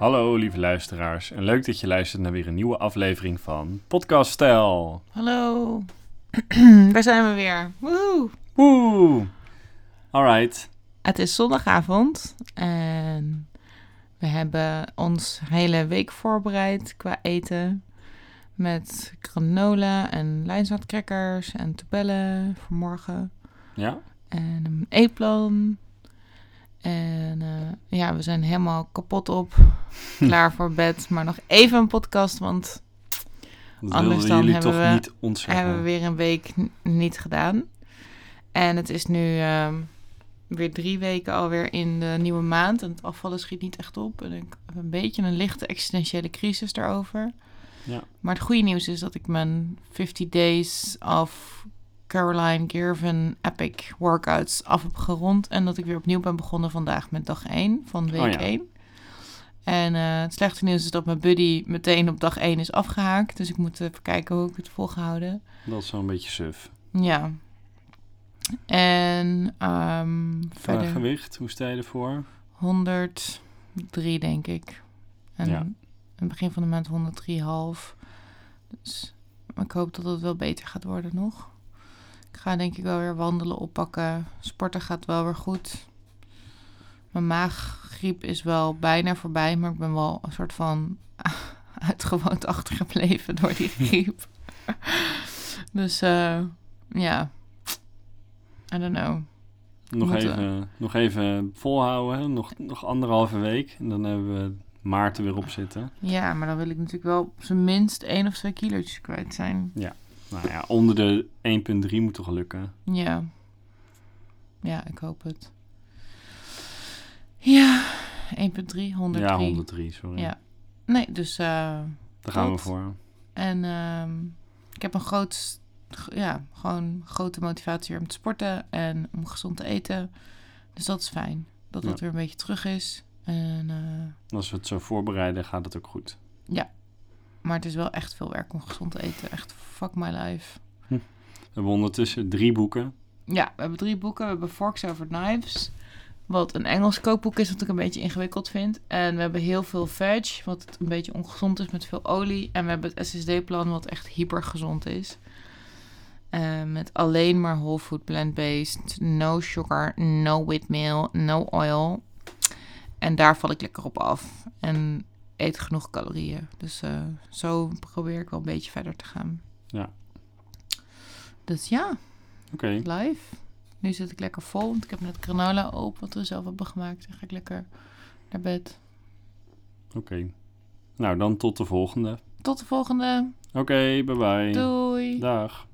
Hallo lieve luisteraars en leuk dat je luistert naar weer een nieuwe aflevering van Podcast Stijl. Hallo. Daar zijn we weer. Woehoe. Woe! Alright. Het is zondagavond en we hebben ons hele week voorbereid qua eten. Met granola en lijnzaadcrackers en tabellen voor morgen. Ja? En een eetplan. En eh, ja, we zijn helemaal kapot op. Klaar voor bed. Maar nog even een podcast, want Dat Anders dan hebben toch we- niet ontzeggen. hebben we weer een week niet gedaan. En het is nu ehm, weer drie weken alweer in de nieuwe maand. En het afvallen schiet niet echt op. En ik heb een beetje een lichte existentiële crisis daarover. Ja. Maar het goede nieuws is dat ik mijn 50 days of Caroline Girvan epic workouts af heb gerond. En dat ik weer opnieuw ben begonnen vandaag met dag 1 van week Oh ja. 1. En eh, het slechte nieuws is dat mijn buddy meteen op dag 1 is afgehaakt. Dus ik moet even kijken hoe ik het volgehouden. Dat is wel een beetje suf. Ja. En Qua verder gewicht, hoe sta je ervoor? 103 denk ik. En Ja. aan het begin van de maand 103,5. Dus ik hoop dat het wel beter gaat worden nog. Ik ga denk ik wel weer wandelen oppakken. Sporten gaat wel weer goed. Mijn maaggriep is wel bijna voorbij, maar ik ben wel een soort van uitgewoond achtergebleven door die griep. dus eh, ja, I don't know. Nog Moeten- even, nog even volhouden, hè? nog, nog anderhalve week. En dan hebben we maart er weer op zitten. Ja, maar dan wil ik natuurlijk wel op zijn minst één of twee kilo's kwijt zijn. Nou ja, onder de 1,3 moet toch lukken. Ja. Ja, ik hoop het. Ja, 1,3, 103. Ja, 103, sorry. Ja. Nee, dus... eh, Daar gaan we voor. en ehm, ik heb een groot... Ja, gewoon grote motivatie weer om te sporten en om gezond te eten. Dus dat is fijn. Dat dat Ja. weer een beetje terug is. En, eh, Als we het zo voorbereiden, gaat het ook goed. Maar het is wel echt veel werk om gezond te eten. Echt fuck my life. We hebben ondertussen drie boeken. Ja, we hebben drie boeken. We hebben Forks Over Knives. Wat een Engels kookboek is, wat ik een beetje ingewikkeld vind. En we hebben heel veel veg, wat een beetje ongezond is met veel olie. En we hebben het SSD-plan, wat echt hyper gezond is. Eh, met alleen maar whole food plant-based. No sugar, no wheatmeal, no oil. En daar val ik lekker op af. En eet genoeg calorieën. Dus eh, zo probeer ik wel een beetje verder te gaan. Ja. Dus ja, Oké, live. Nu zit ik lekker vol, want ik heb net granola op, wat we zelf hebben gemaakt. Dan ga ik lekker naar bed. oké. Nou, dan tot de volgende. Tot de volgende. Oké, bye bye. Doei. Dag.